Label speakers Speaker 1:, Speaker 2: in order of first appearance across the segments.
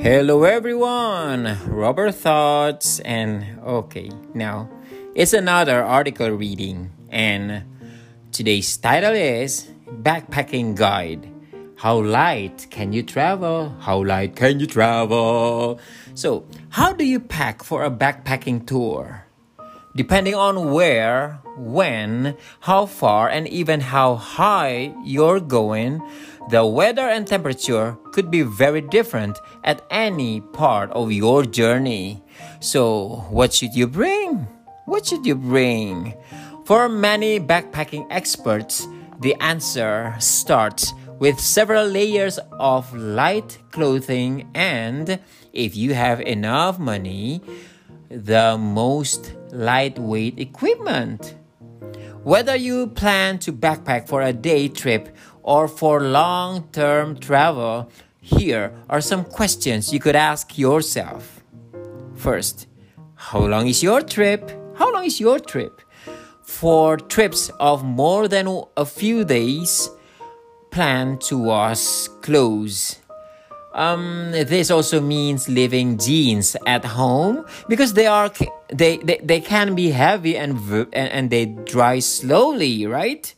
Speaker 1: Hello everyone, Robert Thoughts, and okay, now it's another article reading, and today's title is Backpacking Guide. How light can you travel? How light can you travel? So, how do you pack for a backpacking tour? Depending on where, when, how far, and even how high you're going, the weather and temperature could be very different at any part of your journey. So, what should you bring? What should you bring? For many backpacking experts, the answer starts with several layers of light clothing and, if you have enough money, the most lightweight equipment. Whether you plan to backpack for a day trip or for long term travel, here are some questions you could ask yourself. First, how long is your trip? How long is your trip? For trips of more than a few days, plan to wash clothes um, this also means leaving jeans at home because they are they, they, they can be heavy and, and and they dry slowly, right?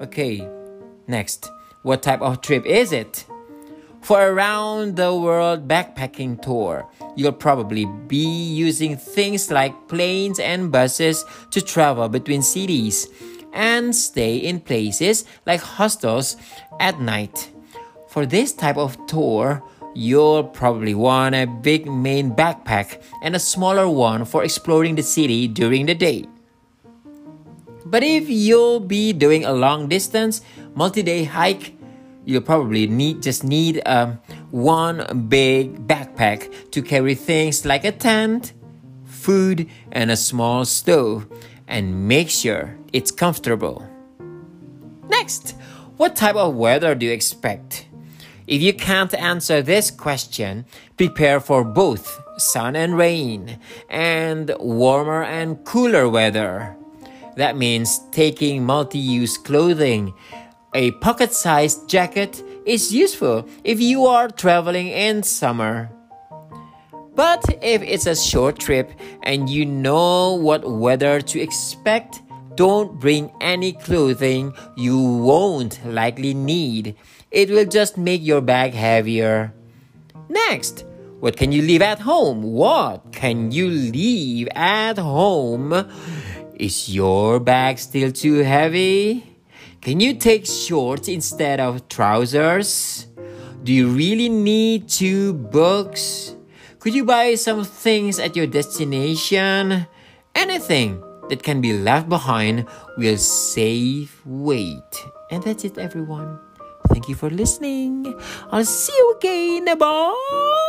Speaker 1: Okay. Next, what type of trip is it? For around the world backpacking tour, you'll probably be using things like planes and buses to travel between cities and stay in places like hostels at night. For this type of tour, You'll probably want a big main backpack and a smaller one for exploring the city during the day. But if you'll be doing a long distance, multi-day hike, you'll probably need just need um, one big backpack to carry things like a tent, food, and a small stove, and make sure it's comfortable. Next, what type of weather do you expect? If you can't answer this question, prepare for both sun and rain and warmer and cooler weather. That means taking multi use clothing. A pocket sized jacket is useful if you are traveling in summer. But if it's a short trip and you know what weather to expect, don't bring any clothing you won't likely need. It will just make your bag heavier. Next, what can you leave at home? What can you leave at home? Is your bag still too heavy? Can you take shorts instead of trousers? Do you really need two books? Could you buy some things at your destination? Anything that can be left behind will save weight. And that's it, everyone. Thank you for listening. I'll see you again. Bye.